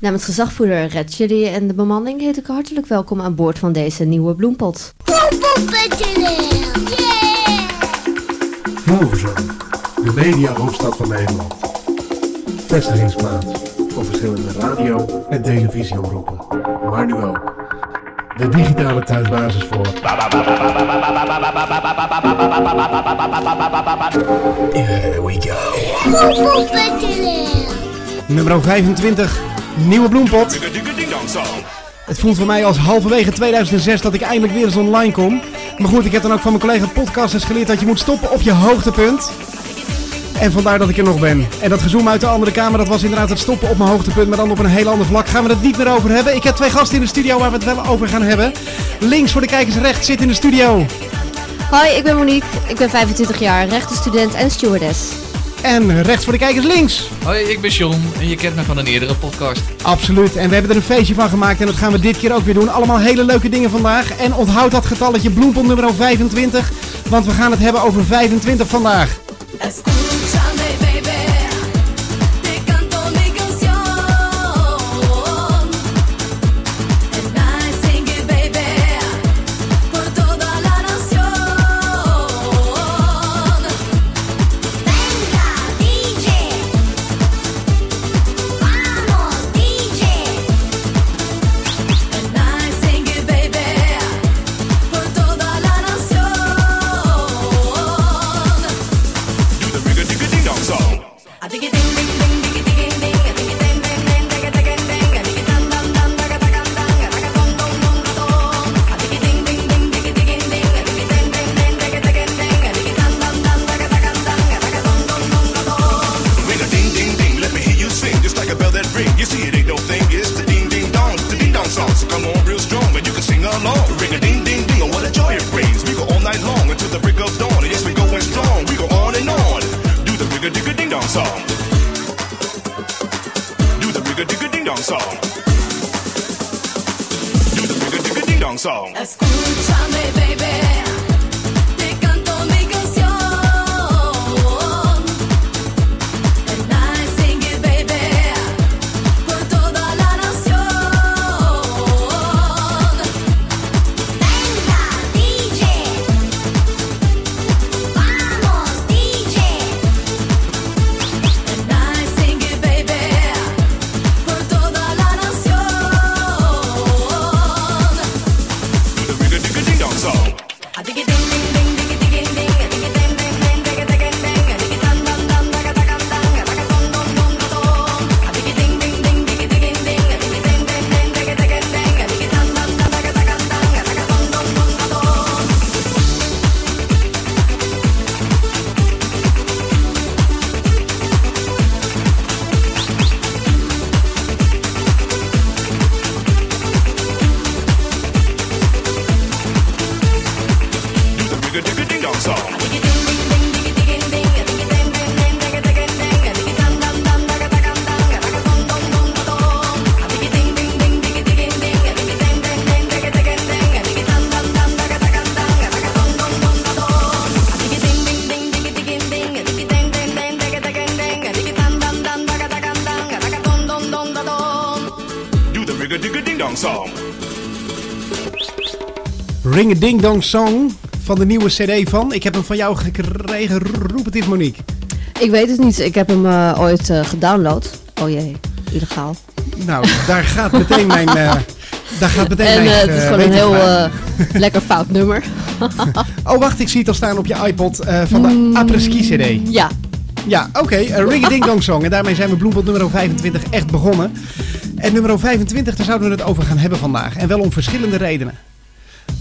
Namens gezagvoerder Red Chili en de bemanning heet ik u hartelijk welkom aan boord van deze nieuwe bloempot. Bloempot.nl Yeah! Hilversum, de media hoofdstad van Nederland. Vestigingsplaats voor verschillende radio- en televisieomroepen. Maar nu ook de digitale thuisbasis voor... Here we go. Nummer 25, nieuwe bloempot. Het voelt voor mij als halverwege 2006 dat ik eindelijk weer eens online kom. Maar goed, ik heb dan ook van mijn collega podcasters geleerd dat je moet stoppen op je hoogtepunt. En vandaar dat ik er nog ben. En dat gezoom uit de andere kamer, dat was inderdaad het stoppen op mijn hoogtepunt, maar dan op een heel ander vlak. Gaan we het niet meer over hebben. Ik heb twee gasten in de studio waar we het wel over gaan hebben. Links voor de kijkers rechts zit in de studio. Hoi, ik ben Monique. Ik ben 25 jaar, rechtenstudent en stewardess. En rechts voor de kijkers links. Hoi, ik ben John en je kent me van een eerdere podcast. Absoluut. En we hebben er een feestje van gemaakt en dat gaan we dit keer ook weer doen. Allemaal hele leuke dingen vandaag. En onthoud dat getalletje bloempot nummer 25. Want we gaan het hebben over 25 vandaag. Song. Ring a Ding Dong Song van de nieuwe CD van. Ik heb hem van jou gekregen. Roep het eens, Monique. Ik weet het niet, ik heb hem eh, ooit eh, gedownload. Oh jee, illegaal. Nou, daar gaat meteen mijn. eh, daar gaat meteen En mijn. het is gewoon een heel lekker fout nummer. Oh, wacht, ik zie het al staan op je iPod van de Après-Ski CD. Ja, Ja, oké. een Ring a Ding Dong Song. En daarmee zijn we Bloempot nummer 25 echt begonnen. En nummer 25, daar zouden we het over gaan hebben vandaag. En wel om verschillende redenen.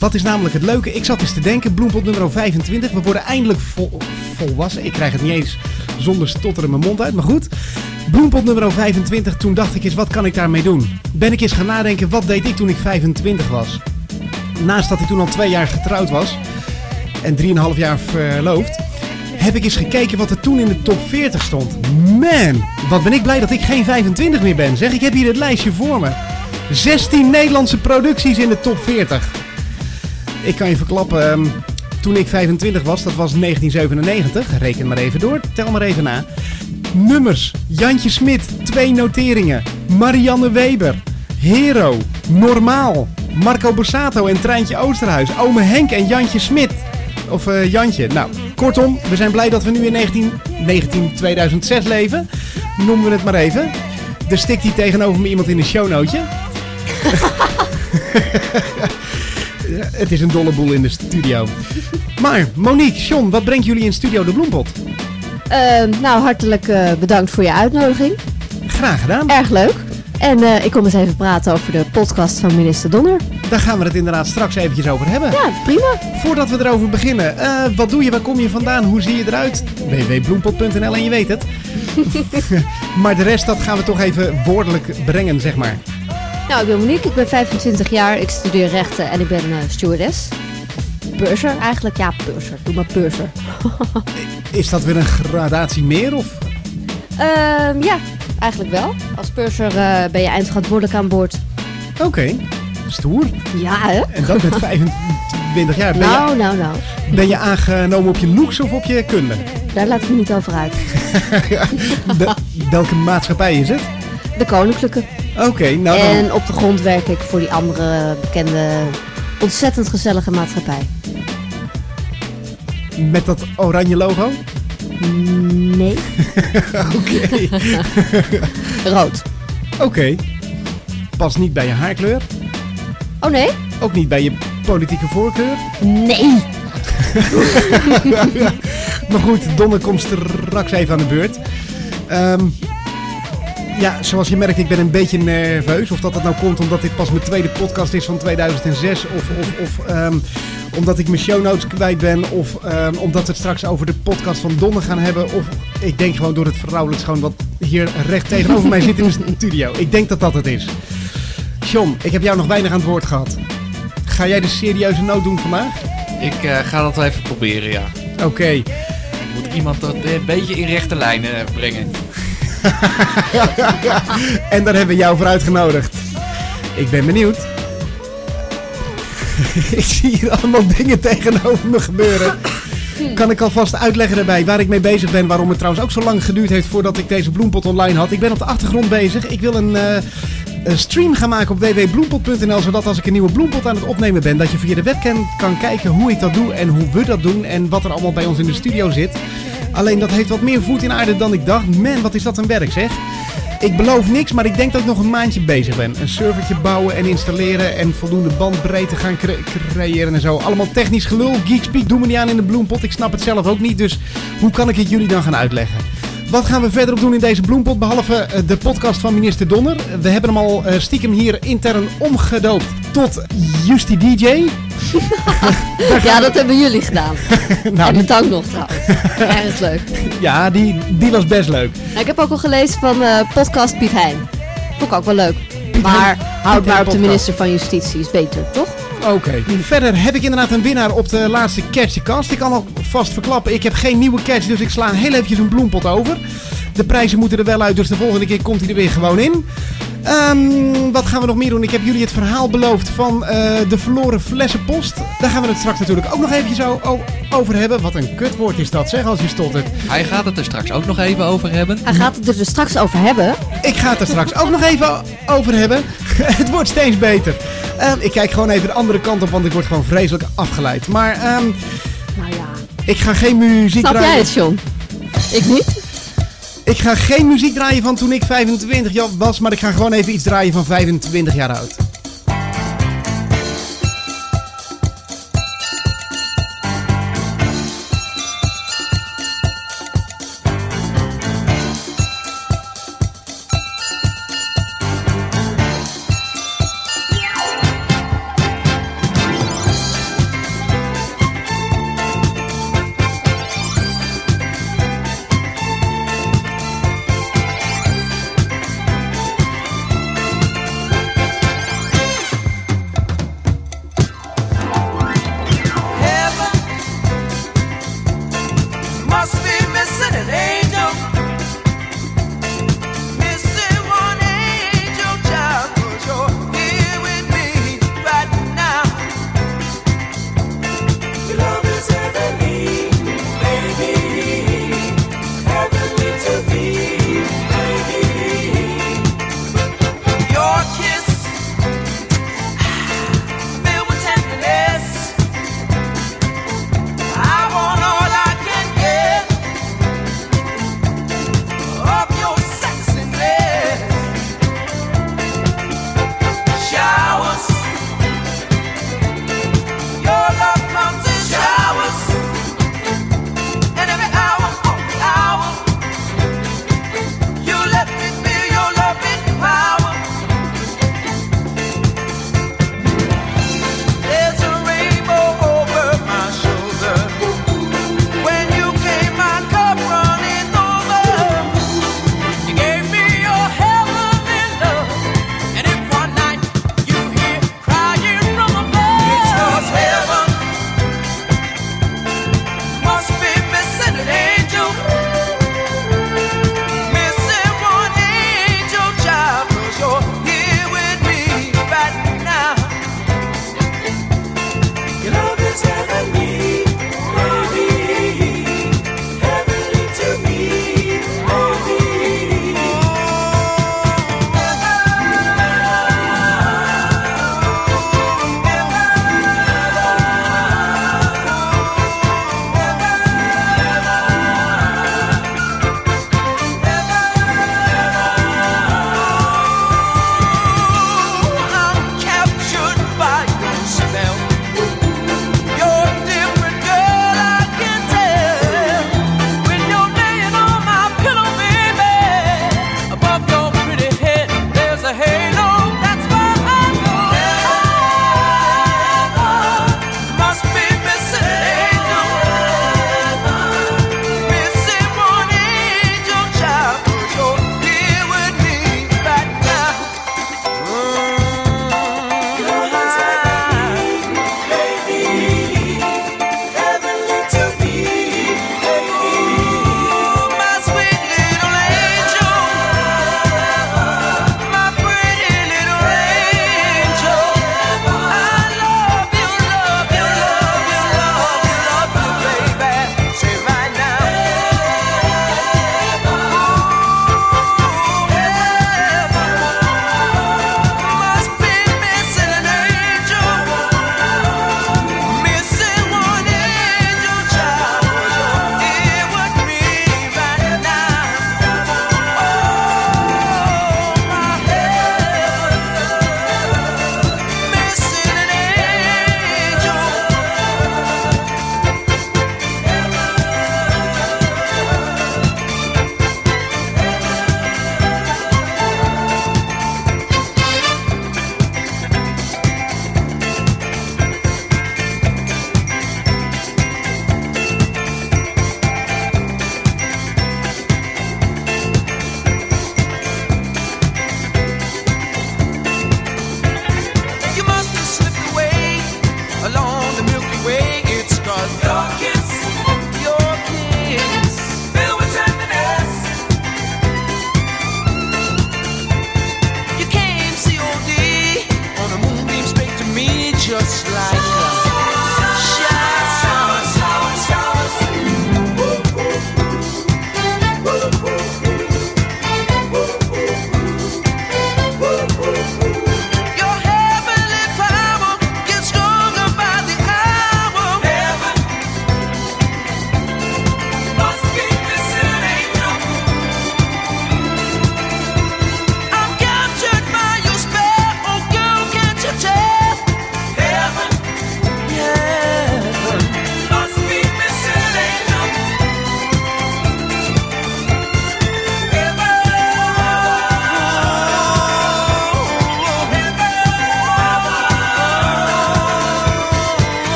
Wat is namelijk het leuke? Ik zat eens te denken, Bloempot nummer 25. We worden eindelijk vol, volwassen. Ik krijg het niet eens zonder stotteren mijn mond uit, maar goed. Bloempot nummer 25, toen dacht ik eens, wat kan ik daarmee doen? Ben ik eens gaan nadenken, wat deed ik toen ik 25 was? Naast dat ik toen al twee jaar getrouwd was en 3,5 jaar verloofd, heb ik eens gekeken wat er toen in de top 40 stond. Man, wat ben ik blij dat ik geen 25 meer ben. Zeg, ik heb hier het lijstje voor me. 16 Nederlandse producties in de top 40. Ik kan je verklappen, ehm, toen ik 25 was, dat was 1997. Reken maar even door, tel maar even na. Nummers. Jantje Smit, twee noteringen. Marianne Weber. Hero. Normaal. Marco Borsato en Treintje Oosterhuis. Ome Henk en Jantje Smit. Of eh, Jantje. Nou, kortom, we zijn blij dat we nu in 19, 19 2006 leven. Noemen we het maar even. Er stikt hier tegenover me iemand in een shownootje. Het is een dolle boel in de studio. Maar Monique, John, wat brengt jullie in Studio de Bloempot? Ehm, nou, hartelijk eh, bedankt voor je uitnodiging. Graag gedaan. Erg leuk. En eh, ik kom eens even praten over de podcast van minister Donner. Daar gaan we het inderdaad straks eventjes over hebben. Ja, prima. Voordat we erover beginnen, eh, wat doe je, waar kom je vandaan, hoe zie je eruit? www.bloempot.nl en je weet het. maar de rest, dat gaan we toch even woordelijk brengen, zeg maar. Nou, ik ben Monique, ik ben 25 jaar, ik studeer rechten en ik ben eh, stewardess. Purser eigenlijk, ja, purser. Doe maar purser. Is dat weer een gradatie meer of? Ehm, ja, eigenlijk wel. Als purser eh, ben je eindverantwoordelijk aan boord. Oké, stoer. Ja, hè? En dat met 25 jaar. Ben, Nou, nou, nou. je, ben je aangenomen op je looks of op je kunde? Daar laat ik me niet over uit. De- welke maatschappij is het? De Koninklijke. Oké, nou dan... En op de grond werk ik voor die andere bekende, ontzettend gezellige maatschappij. Met dat oranje logo? Nee. Oké. Rood. Oké. Past niet bij je haarkleur. Oh nee? Ook niet bij je politieke voorkeur. Nee. Maar goed, Donner komt straks even aan de beurt. Ehm, ja, zoals je merkt, ik ben een beetje nerveus. Of dat dat nou komt omdat dit pas mijn tweede podcast is van 2006. Of, of, of ehm, omdat ik mijn show notes kwijt ben. Of ehm, omdat we het straks over de podcast van Donner gaan hebben. Of ik denk gewoon door het verrouwelijk schoon wat hier recht tegenover mij zit in de studio. Ik denk dat dat het is. John, ik heb jou nog weinig aan het woord gehad. Ga jij de serieuze noot doen vandaag? Ik eh, ga dat wel even proberen, ja. Oké. Moet iemand dat een beetje in rechte lijnen eh, brengen. En daar hebben we jou voor uitgenodigd. Ik ben benieuwd. ik zie hier allemaal dingen tegenover me gebeuren. Kan ik alvast uitleggen daarbij waar ik mee bezig ben. Waarom het trouwens ook zo lang geduurd heeft voordat ik deze bloempot online had. Ik ben op de achtergrond bezig. Ik wil een, eh, een stream gaan maken op www.bloempot.nl. Zodat als ik een nieuwe bloempot aan het opnemen ben. Dat je via de webcam kan kijken hoe ik dat doe. En hoe we dat doen. En wat er allemaal bij ons in de studio zit. Alleen dat heeft wat meer voet in aarde dan ik dacht. Man, wat is dat een werk zeg. Ik beloof niks, maar ik denk dat ik nog een maandje bezig ben. Een servertje bouwen en installeren en voldoende bandbreedte gaan cre- creëren en zo. Allemaal technisch gelul. Geekspeak, doe me niet aan in de bloempot. Ik snap het zelf ook niet, dus hoe kan ik het jullie dan gaan uitleggen? Wat gaan we verder op doen in deze bloempot, behalve eh, de podcast van minister Donner? We hebben hem al eh, stiekem hier intern omgedoopt tot Justy DJ. Ja, dat hebben jullie gedaan. Nou, en die- bedankt nog trouwens. Erg leuk. ja, die, die was best leuk. Nou, ik heb ook al gelezen van eh, podcast Piet Hein. Vond ik ook wel leuk. Maar houd maar op de minister van Justitie, is beter, toch? Oké. Verder heb ik inderdaad een winnaar op de laatste Catch the Cast. Ik kan al vast verklappen, ik heb geen nieuwe catch, dus ik sla heel eventjes een bloempot over. De prijzen moeten er wel uit, dus de volgende keer komt hij er weer gewoon in. Ehm, wat gaan we nog meer doen? Ik heb jullie het verhaal beloofd van eh, de verloren flessenpost. Daar gaan we het straks natuurlijk ook nog eventjes over hebben. Wat een kutwoord is dat, zeg, als je stottert. Hij gaat het er straks ook nog even over hebben. Hij gaat het er dus straks over hebben. Ik ga het er straks ook nog even over hebben. het wordt steeds beter. Ehm, ik kijk gewoon even de andere kant op, want ik word gewoon vreselijk afgeleid. Maar ehm, Nou ja. ik ga geen muziek Snap draaien. jij het, John? Ik niet? Ik ga geen muziek draaien van toen ik 25 jaar was, maar ik ga gewoon even iets draaien van 25 jaar oud.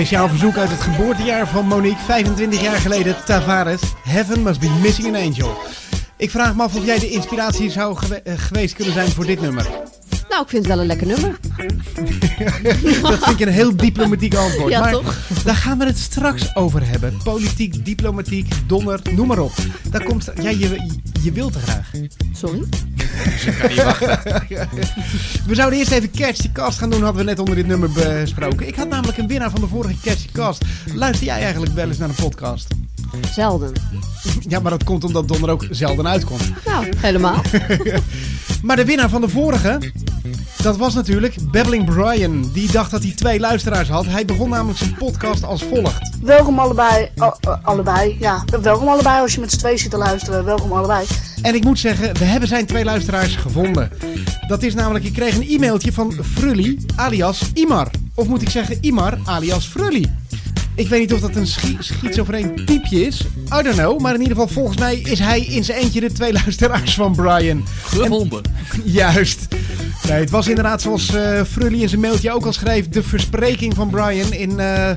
Speciaal verzoek uit het geboortejaar van Monique, 25 jaar geleden, Tavares. Heaven must be missing an angel. Ik vraag me af of jij de inspiratie zou gewe- eh, geweest kunnen zijn voor dit nummer. Nou, ik vind het wel een lekker nummer. Dat vind ik een heel diplomatiek antwoord. Ja, maar toch? daar gaan we het straks over hebben. Politiek, diplomatiek, donder, noem maar op. Daar komt, ja, je, je wilt te graag. Sorry. We zouden eerst even Catch the Cast gaan doen, hadden we net onder dit nummer besproken. Ik had namelijk een winnaar van de vorige Catch the Cast. Luister jij eigenlijk wel eens naar een podcast? Zelden. Ja, maar dat komt omdat Donder ook zelden uitkomt. Nou, helemaal. Maar de winnaar van de vorige, dat was natuurlijk Babbling Brian. Die dacht dat hij twee luisteraars had. Hij begon namelijk zijn podcast als volgt. Welkom allebei. Oh, eh, allebei, ja. Welkom allebei als je met z'n twee zit te luisteren. Welkom allebei. En ik moet zeggen, we hebben zijn twee luisteraars gevonden. Dat is namelijk, ik kreeg een e-mailtje van Frully, alias Imar. Of moet ik zeggen Imar, alias Frully. Ik weet niet of dat een schi schizofreen typje is. I don't know. Maar in ieder geval, volgens mij is hij in zijn eentje de twee luisteraars van Brian. Gevonden. Juist. Nee, het was inderdaad zoals eh Frully in zijn mailtje ook al schreef. De verspreking van Brian in eh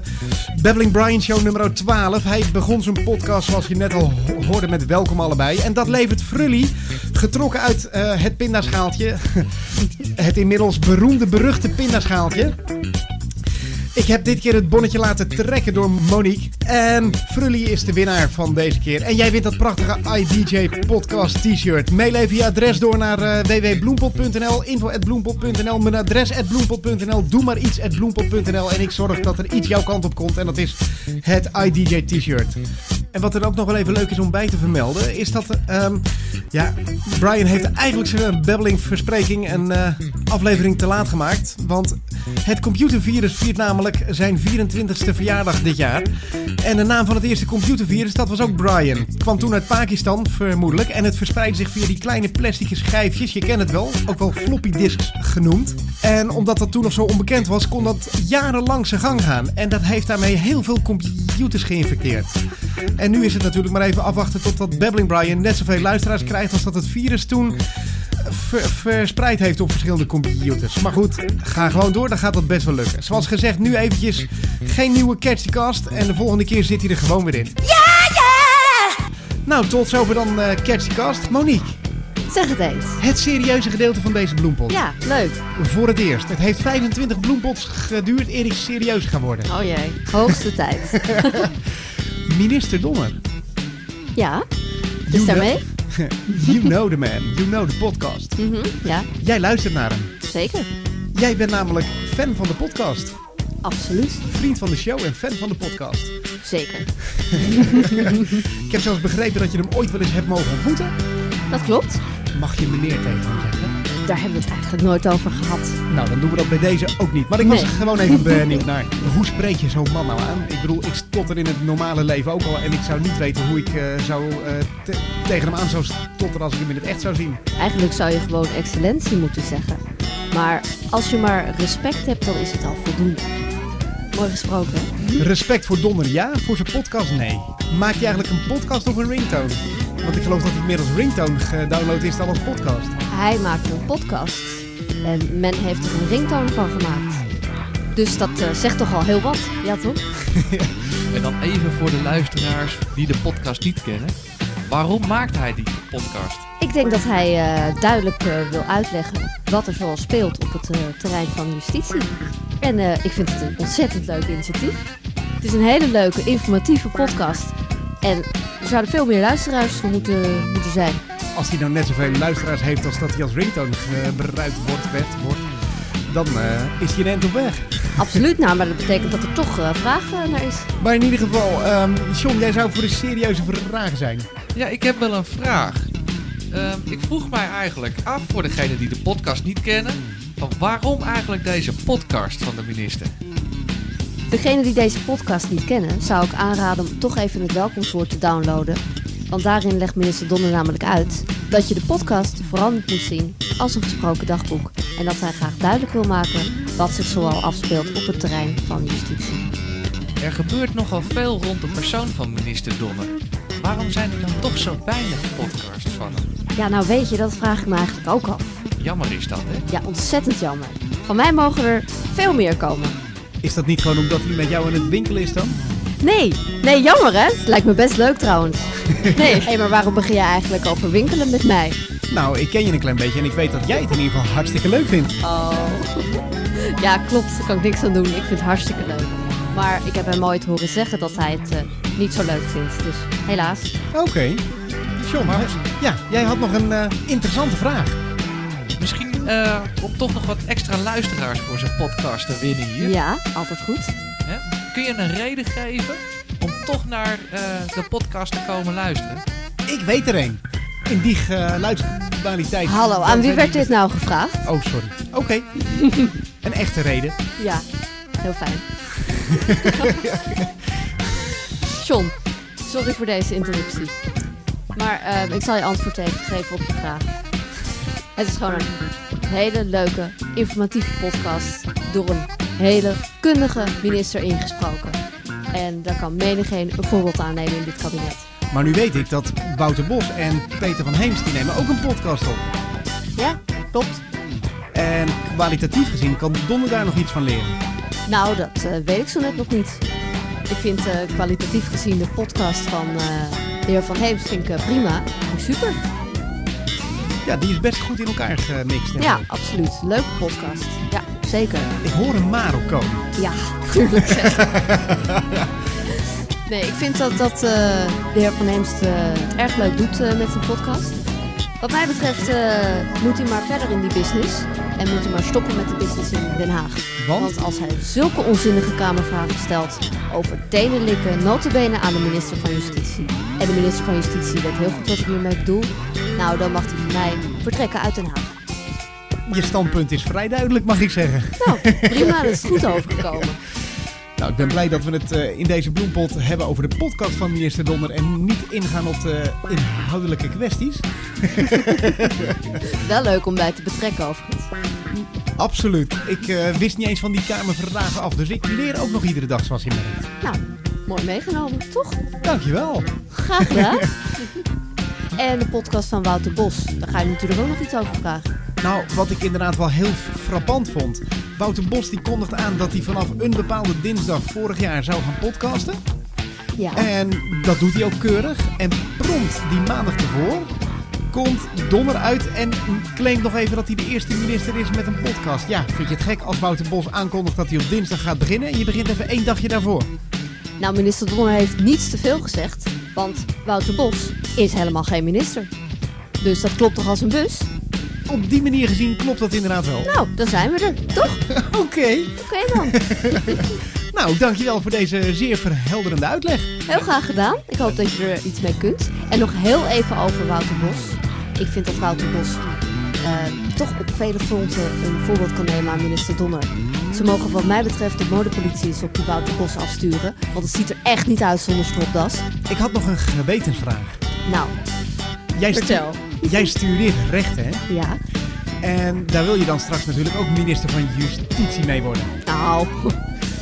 Babbling Brian Show nummer 12. Hij begon zijn podcast zoals je net al ho- hoorde met welkom allebei. En dat levert Frully, getrokken uit eh, het pindaschaaltje. het inmiddels beroemde, beruchte pindaschaaltje. Ik heb dit keer het bonnetje laten trekken door Monique. En Frully is de winnaar van deze keer. En jij wint dat prachtige iDJ podcast t-shirt. Mail even je adres door naar uh, www.bloempot.nl, info.bloempot.nl, mijn adres bloempot.nl. Doe maar iets at bloempot.nl en ik zorg dat er iets jouw kant op komt. En dat is het iDJ t-shirt. En wat er ook nog wel even leuk is om bij te vermelden, is dat ehm, ja, Brian heeft eigenlijk zijn babbling verspreking een eh, aflevering te laat gemaakt. Want het computervirus viert namelijk zijn 24ste verjaardag dit jaar. En de naam van het eerste computervirus, dat was ook Brian. Kwam toen uit Pakistan, vermoedelijk. En het verspreidt zich via die kleine plastic schijfjes. Je kent het wel, ook wel floppy disks genoemd. En omdat dat toen nog zo onbekend was, kon dat jarenlang zijn gang gaan. En dat heeft daarmee heel veel computers geïnfecteerd. En nu is het natuurlijk maar even afwachten totdat Babbling Brian net zoveel luisteraars krijgt als dat het virus toen ver- verspreid heeft op verschillende computers. Maar goed, ga gewoon door, dan gaat dat best wel lukken. Zoals gezegd, nu eventjes geen nieuwe Catchycast en de volgende keer zit hij er gewoon weer in. Ja, ja! Nou, tot zover dan eh Catchycast. Monique, Zeg het eens. het serieuze gedeelte van deze bloempot. Ja, leuk. Voor het eerst. Het heeft 25 bloempots geduurd eer ik serieus ga worden. Oh jee. Hoogste tijd. Minister Donner. Ja. Dus daarmee? you know the man. You know the podcast. Mhm, Ja, Jij luistert naar hem. zeker. Jij bent namelijk fan van de podcast. Absoluut. Vriend van de show en fan van de podcast. Zeker. Ik heb zelfs begrepen dat je hem ooit wel eens hebt mogen ontmoeten. Dat klopt. Mag je meneer tegen hem zeggen? Daar hebben we het eigenlijk nooit over gehad. Nou, dan doen we dat bij deze ook niet. Maar ik was Nee. gewoon even benieuwd naar. Hoe spreek je zo'n man nou aan? Ik bedoel, ik stotter in het normale leven ook al. En ik zou niet weten hoe ik eh, zou, eh, te- tegen hem aan zou stotteren als ik hem in het echt zou zien. Eigenlijk zou je gewoon excellentie moeten zeggen. Maar als je maar respect hebt, dan is het al voldoende. Mooi gesproken, hè? Respect voor Donner, ja. Voor zijn podcast, nee. Maak je eigenlijk een podcast of een ringtone? Want ik geloof dat hij meer als ringtone gedownload is dan als podcast. Hij maakt een podcast. En men heeft er een ringtone van gemaakt. Dus dat eh, zegt toch al heel wat, ja toch? En dan even voor de luisteraars die de podcast niet kennen. Waarom maakt hij die podcast? Ik denk dat hij eh, duidelijk eh, wil uitleggen wat er zoal speelt op het terrein van justitie. En eh, ik vind het een ontzettend leuk initiatief. Het is een hele leuke, informatieve podcast. En er zouden veel meer luisteraars voor moeten, moeten zijn. Als hij nou net zoveel luisteraars heeft als dat hij als ringtone gebruikt wordt, werd, wordt dan eh, is je een end op weg. Absoluut, nou, maar dat betekent dat er toch eh, vraag eh, naar is. Maar in ieder geval, ehm John, jij zou voor de serieuze vragen zijn. Ja, ik heb wel een vraag. Ehm, ik vroeg mij eigenlijk af, voor degenen die de podcast niet kennen, van waarom eigenlijk deze podcast van de minister? Degenen die deze podcast niet kennen, zou ik aanraden om toch even het welkomstwoord te downloaden. Want daarin legt minister Donner namelijk uit dat je de podcast vooral niet moet zien als een gesproken dagboek. En dat hij graag duidelijk wil maken wat zich zoal afspeelt op het terrein van justitie. Er gebeurt nogal veel rond de persoon van minister Donner. Waarom zijn er dan toch zo weinig podcasts van hem? Ja, nou weet je, dat vraag ik me eigenlijk ook af. Jammer is dat, hè? Ja, ontzettend jammer. Van mij mogen er veel meer komen. Is dat niet gewoon omdat hij met jou in het winkelen is dan? Nee, nee, jammer hè? Het lijkt me best leuk trouwens. Nee, hey, maar waarom begin je eigenlijk over winkelen met mij? Nou, ik ken je een klein beetje en ik weet dat jij het in ieder geval hartstikke leuk vindt. Oh. Ja, klopt. Daar kan ik niks aan doen. Ik vind het hartstikke leuk. Maar ik heb hem ooit horen zeggen dat hij het eh, niet zo leuk vindt. Dus helaas. Oké. John, Maar- ja, jij had nog een eh, interessante vraag. Eh, om toch nog wat extra luisteraars voor zijn podcast te winnen hier. Ja, altijd goed. Hè? Kun je een reden geven om toch naar eh, de podcast te komen luisteren? Ik weet er een. In die geluidskwaliteit. Hallo, aan wie werd dit nou gevraagd? Oh, sorry. Oké. een echte reden. Ja, heel fijn. John, sorry voor deze interruptie. Maar eh, ik zal je antwoord even geven op je vraag. Het is gewoon een hele leuke, informatieve podcast door een hele kundige minister ingesproken. En daar kan menigeen een voorbeeld aan nemen in dit kabinet. Maar nu weet ik dat Wouter Bos en Peter van Heemst die nemen ook een podcast op. Ja, klopt. En kwalitatief gezien kan Donner daar nog iets van leren. Nou, dat eh, weet ik zo net nog niet. Ik vind eh, kwalitatief gezien de podcast van eh, de heer Van Heemst vind ik, eh, prima. Super. Ja, die is best goed in elkaar gemixt. hè? Ja, absoluut. Leuke podcast. Ja, zeker. Ik hoor een maar op komen. Ja, tuurlijk. Nee, ik vind dat, dat eh, de heer Van Heemst eh, het erg leuk doet eh, met zijn podcast. Wat mij betreft eh, moet hij maar verder in die business. En moet hij maar stoppen met de business in Den Haag. Want? Want als hij zulke onzinnige kamervragen stelt over tenen likken, notabene aan de minister van Justitie. En de minister van Justitie weet heel goed wat ik hiermee bedoel. Nou, dan mag hij van mij vertrekken uit Den Haag. Je standpunt is vrij duidelijk, mag ik zeggen. Nou, prima, dat is goed overgekomen. Nou, ik ben blij dat we het eh, in deze bloempot hebben over de podcast van minister Donner en niet ingaan op de inhoudelijke kwesties. Wel leuk om bij te betrekken overigens. Absoluut. Ik eh, wist niet eens van die kamervragen af, dus ik leer ook nog iedere dag zoals je merkt. Nou, mooi meegenomen, toch? Dankjewel. Graag gedaan. en de podcast van Wouter Bos. Daar ga je natuurlijk ook nog iets over vragen. Nou, wat ik inderdaad wel heel frappant vond. Wouter Bos die kondigt aan dat hij vanaf een bepaalde dinsdag vorig jaar zou gaan podcasten. Ja. En dat doet hij ook keurig. En prompt die maandag ervoor komt Donner uit en claimt nog even dat hij de eerste minister is met een podcast. Ja, vind je het gek als Wouter Bos aankondigt dat hij op dinsdag gaat beginnen en je begint even één dagje daarvoor? Nou, minister Donner heeft niets te veel gezegd. Want Wouter Bos is helemaal geen minister. Dus dat klopt toch als een bus? Op die manier gezien klopt dat inderdaad wel. Nou, dan zijn we er, toch? Oké. Oké dan. Nou, dankjewel voor deze zeer verhelderende uitleg. Heel graag gedaan. Ik hoop dat je er iets mee kunt. En nog heel even over Wouter Bos. Ik vind dat Wouter Bos eh, toch op vele fronten een voorbeeld kan nemen aan minister Donner. Ze mogen wat mij betreft de modepolitie eens op die Wouter Bos afsturen. Want het ziet er echt niet uit zonder stropdas. Ik had nog een gewetensvraag. Nou, Jij, stu- vertel. jij studeert rechten, hè? Ja. En daar wil je dan straks natuurlijk ook minister van Justitie mee worden. Nou,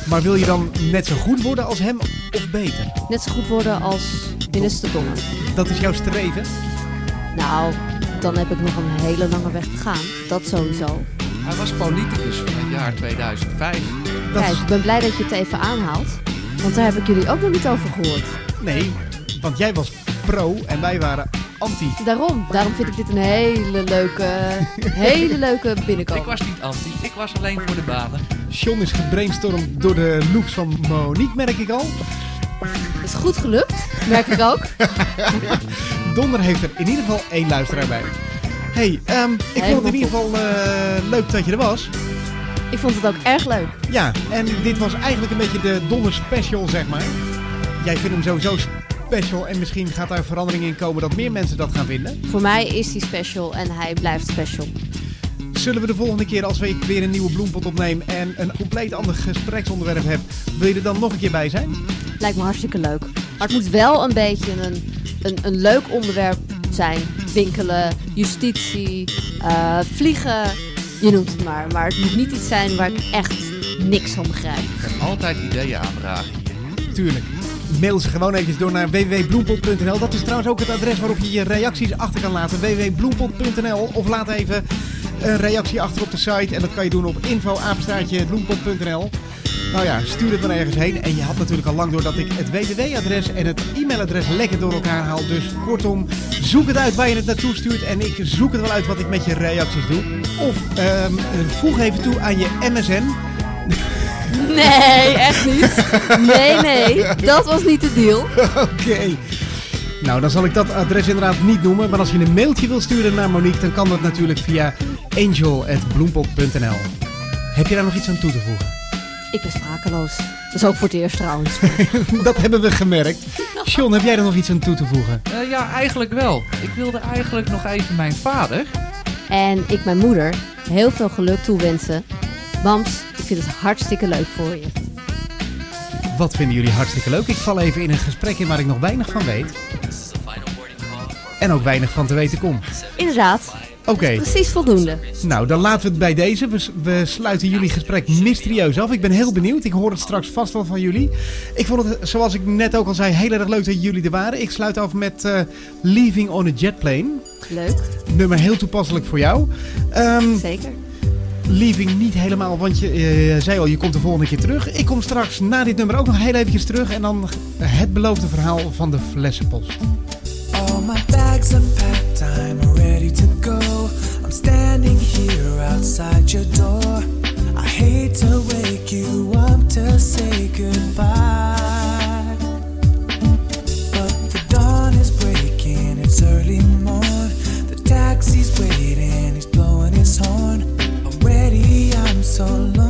Maar wil je dan net zo goed worden als hem of beter? net zo goed worden als minister Donner. Dat is jouw streven? Nou, dan heb ik nog een hele lange weg te gaan. Dat sowieso. Hij was politicus van het jaar 2005. Dat Kijk, ik ben blij dat je het even aanhaalt. Want daar heb ik jullie ook nog niet over gehoord. Nee, want jij was pro en wij waren anti. Daarom, daarom vind ik dit een hele leuke, hele leuke Ik binnenkomen. was niet anti, ik was alleen voor de banen. John is gebrainstormd door de looks van Monique, merk ik al. Het is goed gelukt, merk ik ook. Donder heeft er in ieder geval één luisteraar bij. Hey, ehm, ik vond het in ieder geval eh, leuk dat je er was. Ik vond het ook erg leuk. Ja, en dit was eigenlijk een beetje de donder special, zeg maar. Jij vindt hem sowieso special en misschien gaat daar verandering in komen dat meer mensen dat gaan vinden. Voor mij is die special en hij blijft special. Zullen we de volgende keer als we weer een nieuwe bloempot opnemen en een compleet ander gespreksonderwerp heb, wil je er dan nog een keer bij zijn? Lijkt me hartstikke leuk. Maar het moet wel een beetje een, een, een leuk onderwerp zijn. Winkelen, justitie, eh, vliegen, je noemt het maar. Maar het moet niet iets zijn waar ik echt niks van begrijp. Ik kan altijd ideeën aandragen hier. Tuurlijk. Mail ze gewoon eventjes door naar www.bloempot.nl. Dat is trouwens ook het adres waarop je je reacties achter kan laten. www.bloempot.nl Of laat even een reactie achter op de site. En dat kan je doen op info-bloempot.nl. Nou ja, stuur het maar ergens heen. En je had natuurlijk al lang door dat ik het www-adres en het e-mailadres lekker door elkaar haal. Dus kortom, zoek het uit waar je het naartoe stuurt. En ik zoek het wel uit wat ik met je reacties doe. Of ehm, voeg even toe aan je MSN. Nee, echt niet. Nee, nee. Dat was niet de deal. Oké. Nou, dan zal ik dat adres inderdaad niet noemen. Maar als je een mailtje wil sturen naar Monique, dan kan dat natuurlijk via angel.bloempot.nl. Heb je daar nog iets aan toe te voegen? Ik ben sprakeloos. Dat is ook voor het eerst trouwens. dat hebben we gemerkt. John, heb jij er nog iets aan toe te voegen? Eh, ja, eigenlijk wel. Ik wilde eigenlijk nog even mijn vader. En ik mijn moeder heel veel geluk toewensen. Mams, ik vind het hartstikke leuk voor je. Wat vinden jullie hartstikke leuk? Ik val even in een gesprek in waar ik nog weinig van weet. En ook weinig van te weten kom. Inderdaad, Oké, precies voldoende. nou dan laten we het bij deze. We, we sluiten jullie gesprek mysterieus af. Ik ben heel benieuwd. Ik hoor het straks vast wel van jullie. Ik vond het, zoals ik net ook al zei, heel erg leuk dat jullie er waren. Ik sluit af met eh, Leaving on a Jet Plane. Leuk, Nummer heel toepasselijk voor jou. Ehm, zeker. Leaving niet helemaal, want je eh, zei al, je komt de volgende keer terug. Ik kom straks na dit nummer ook nog heel eventjes terug. En dan het beloofde verhaal van de flessenpost. All my bags are packed, I'm ready to go. Outside your door. I hate to wake you up to say goodbye. But the dawn is breaking, it's early. The taxi's waiting, he's blowing his horn. I'm so lonesome,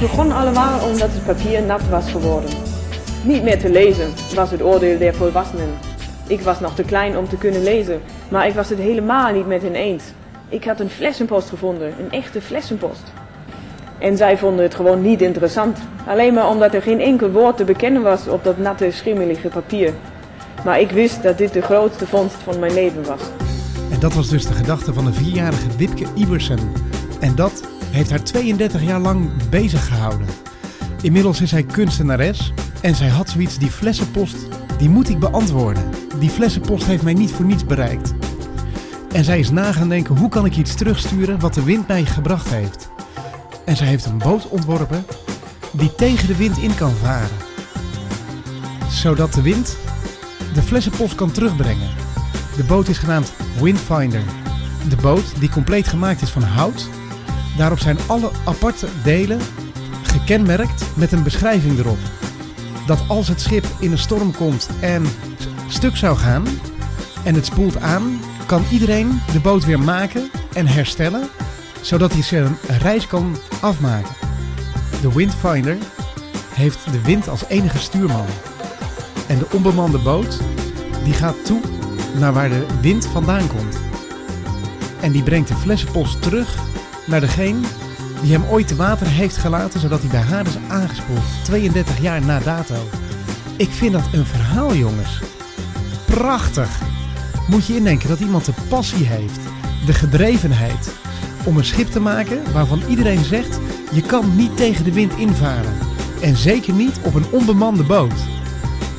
begon allemaal omdat het papier nat was geworden. Niet meer te lezen was het oordeel der volwassenen. Ik was nog te klein om te kunnen lezen, maar ik was het helemaal niet met hen eens. Ik had een flessenpost gevonden, een echte flessenpost. En zij vonden het gewoon niet interessant. Alleen maar omdat er geen enkel woord te bekennen was op dat natte, schimmelige papier. Maar ik wist dat dit de grootste vondst van mijn leven was. En dat was dus de gedachte van de vierjarige Wipke Iversen. En dat heeft haar 32 jaar lang bezig gehouden. Inmiddels is zij kunstenares en zij had zoiets, die flessenpost, die moet ik beantwoorden. Die flessenpost heeft mij niet voor niets bereikt. En zij is na gaan denken, hoe kan ik iets terugsturen wat de wind mij gebracht heeft? En zij heeft een boot ontworpen die tegen de wind in kan varen. Zodat de wind de flessenpost kan terugbrengen. De boot is genaamd Windfinder. De boot, die compleet gemaakt is van hout. Daarop zijn alle aparte delen gekenmerkt met een beschrijving erop. Dat als het schip in een storm komt en stuk zou gaan en het spoelt aan, kan iedereen de boot weer maken en herstellen, zodat hij zijn reis kan afmaken. De Windfinder heeft de wind als enige stuurman. En de onbemande boot, die gaat toe naar waar de wind vandaan komt. En die brengt de flessenpost terug naar degene die hem ooit te water heeft gelaten, zodat hij bij haar is aangespoeld. 32 jaar na dato. Ik vind dat een verhaal, jongens. Prachtig. Moet je indenken dat iemand de passie heeft, de gedrevenheid om een schip te maken waarvan iedereen zegt: je kan niet tegen de wind invaren. En zeker niet op een onbemande boot.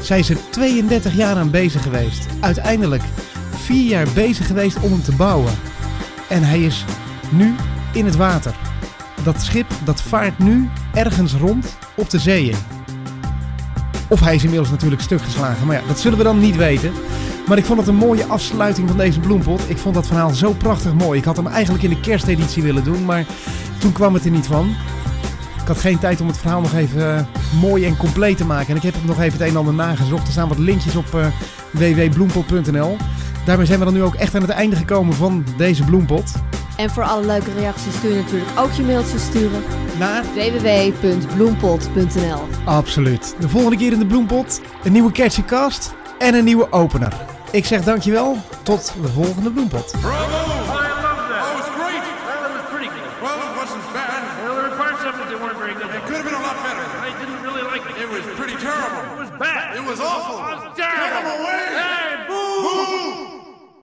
Zij is er 32 jaar aan bezig geweest. Uiteindelijk 4 jaar bezig geweest om hem te bouwen. En hij is nu in het water. Dat schip dat vaart nu ergens rond op de zeeën. Of hij is inmiddels natuurlijk stuk geslagen. Maar ja, dat zullen we dan niet weten. Maar ik vond het een mooie afsluiting van deze bloempot. Ik vond dat verhaal zo prachtig mooi. Ik had hem eigenlijk in de kersteditie willen doen. Maar toen kwam het er niet van. Ik had geen tijd om het verhaal nog even eh, mooi en compleet te maken. En ik heb het nog even het een en ander nagezocht. Er staan wat linkjes op eh www.bloempot.nl. Daarmee zijn we dan nu ook echt aan het einde gekomen van deze bloempot. En voor alle leuke reacties kun je natuurlijk ook je mailtjes sturen. Naar www.bloempot.nl Absoluut. De volgende keer in de bloempot een nieuwe catchy cast en een nieuwe opener. Ik zeg dankjewel. Tot de volgende bloempot. Bravo!